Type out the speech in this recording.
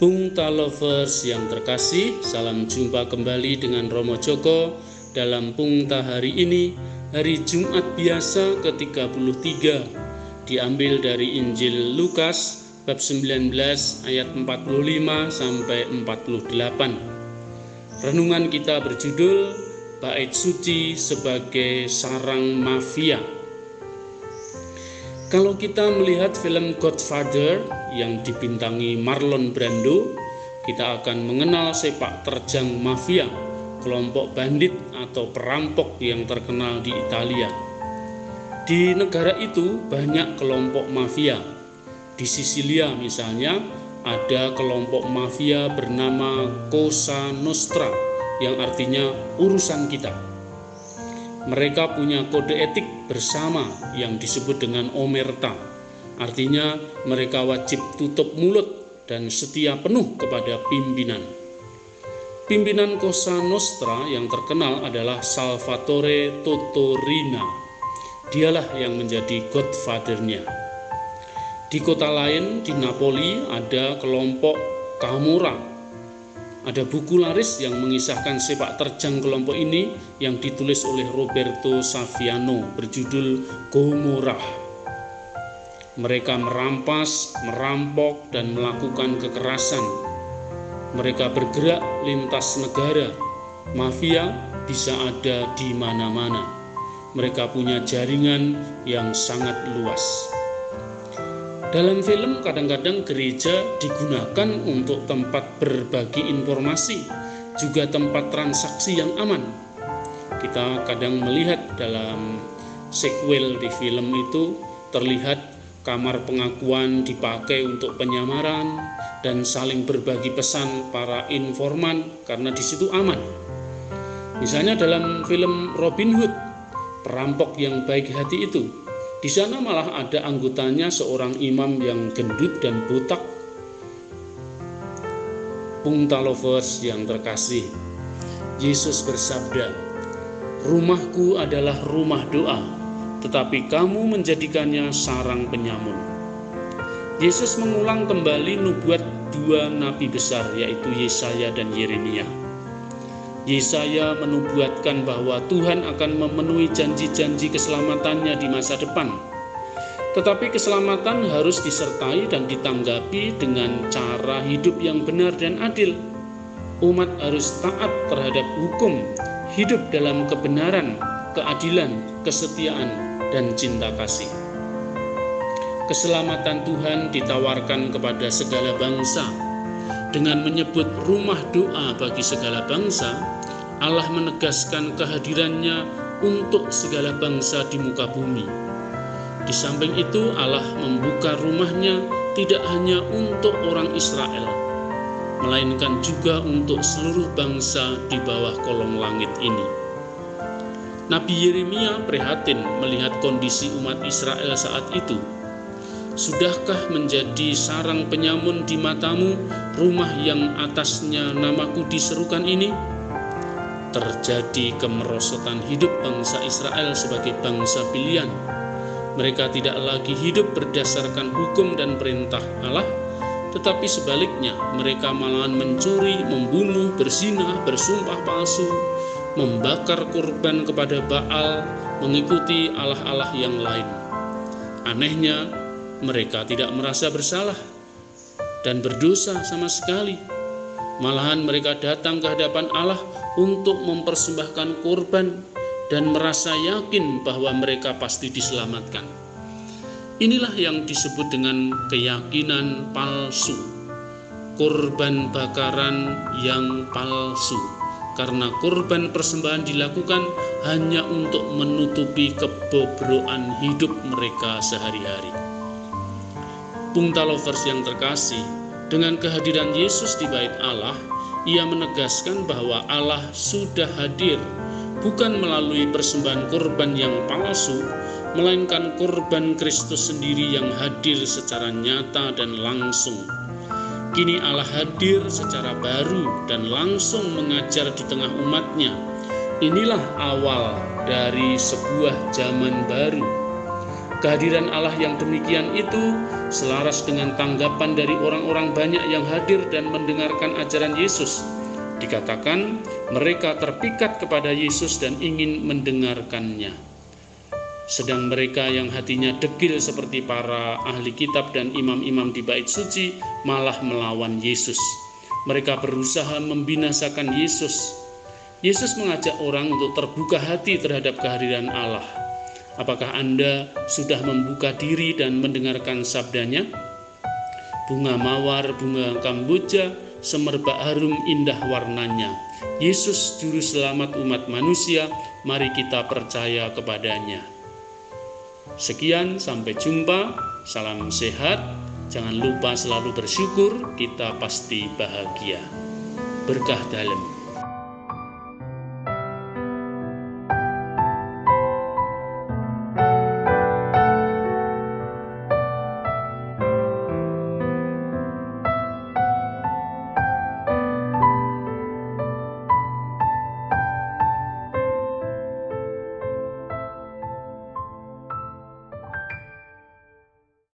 Bungta Lovers yang terkasih, salam jumpa kembali dengan Romo Joko dalam Pungta hari ini, hari Jumat biasa ke-33, diambil dari Injil Lukas bab 19 ayat 45 sampai 48. Renungan kita berjudul Bait Suci sebagai Sarang Mafia. Kalau kita melihat film Godfather yang dibintangi Marlon Brando, kita akan mengenal sepak terjang mafia, kelompok bandit atau perampok yang terkenal di Italia. Di negara itu banyak kelompok mafia. Di Sisilia misalnya ada kelompok mafia bernama Cosa Nostra yang artinya urusan kita mereka punya kode etik bersama yang disebut dengan omerta. Artinya mereka wajib tutup mulut dan setia penuh kepada pimpinan. Pimpinan Cosa Nostra yang terkenal adalah Salvatore Totorina. Dialah yang menjadi godfathernya. Di kota lain, di Napoli, ada kelompok Camorra ada buku laris yang mengisahkan sepak terjang kelompok ini yang ditulis oleh Roberto Saviano berjudul Gomorrah. Mereka merampas, merampok, dan melakukan kekerasan. Mereka bergerak lintas negara. Mafia bisa ada di mana-mana. Mereka punya jaringan yang sangat luas. Dalam film kadang-kadang gereja digunakan untuk tempat berbagi informasi, juga tempat transaksi yang aman. Kita kadang melihat dalam sequel di film itu terlihat kamar pengakuan dipakai untuk penyamaran dan saling berbagi pesan para informan karena di situ aman. Misalnya dalam film Robin Hood, perampok yang baik hati itu di sana malah ada anggotanya seorang imam yang gendut dan botak. Pungta lovers yang terkasih, Yesus bersabda, Rumahku adalah rumah doa, tetapi kamu menjadikannya sarang penyamun. Yesus mengulang kembali nubuat dua nabi besar yaitu Yesaya dan Yeremia. Yesaya menubuatkan bahwa Tuhan akan memenuhi janji-janji keselamatannya di masa depan. Tetapi keselamatan harus disertai dan ditanggapi dengan cara hidup yang benar dan adil. Umat harus taat terhadap hukum, hidup dalam kebenaran, keadilan, kesetiaan, dan cinta kasih. Keselamatan Tuhan ditawarkan kepada segala bangsa, dengan menyebut rumah doa bagi segala bangsa, Allah menegaskan kehadirannya untuk segala bangsa di muka bumi. Di samping itu, Allah membuka rumahnya tidak hanya untuk orang Israel, melainkan juga untuk seluruh bangsa di bawah kolong langit ini. Nabi Yeremia prihatin melihat kondisi umat Israel saat itu Sudahkah menjadi sarang penyamun di matamu rumah yang atasnya namaku diserukan ini? Terjadi kemerosotan hidup bangsa Israel sebagai bangsa pilihan. Mereka tidak lagi hidup berdasarkan hukum dan perintah Allah, tetapi sebaliknya mereka malahan mencuri, membunuh, berzina, bersumpah palsu, membakar kurban kepada Baal, mengikuti allah-allah yang lain. Anehnya, mereka tidak merasa bersalah dan berdosa sama sekali. Malahan mereka datang ke hadapan Allah untuk mempersembahkan korban dan merasa yakin bahwa mereka pasti diselamatkan. Inilah yang disebut dengan keyakinan palsu, korban bakaran yang palsu, karena korban persembahan dilakukan hanya untuk menutupi kebobrokan hidup mereka sehari-hari. Pungta lovers yang terkasih, dengan kehadiran Yesus di bait Allah, ia menegaskan bahwa Allah sudah hadir bukan melalui persembahan korban yang palsu, melainkan korban Kristus sendiri yang hadir secara nyata dan langsung. Kini Allah hadir secara baru dan langsung mengajar di tengah umatnya. Inilah awal dari sebuah zaman baru. Kehadiran Allah yang demikian itu selaras dengan tanggapan dari orang-orang banyak yang hadir dan mendengarkan ajaran Yesus. Dikatakan mereka terpikat kepada Yesus dan ingin mendengarkannya. Sedang mereka yang hatinya degil seperti para ahli kitab dan imam-imam di bait suci malah melawan Yesus. Mereka berusaha membinasakan Yesus. Yesus mengajak orang untuk terbuka hati terhadap kehadiran Allah Apakah Anda sudah membuka diri dan mendengarkan sabdanya? Bunga mawar, bunga kamboja, semerbak harum indah warnanya. Yesus juru selamat umat manusia, mari kita percaya kepadanya. Sekian, sampai jumpa. Salam sehat. Jangan lupa selalu bersyukur, kita pasti bahagia. Berkah dalam.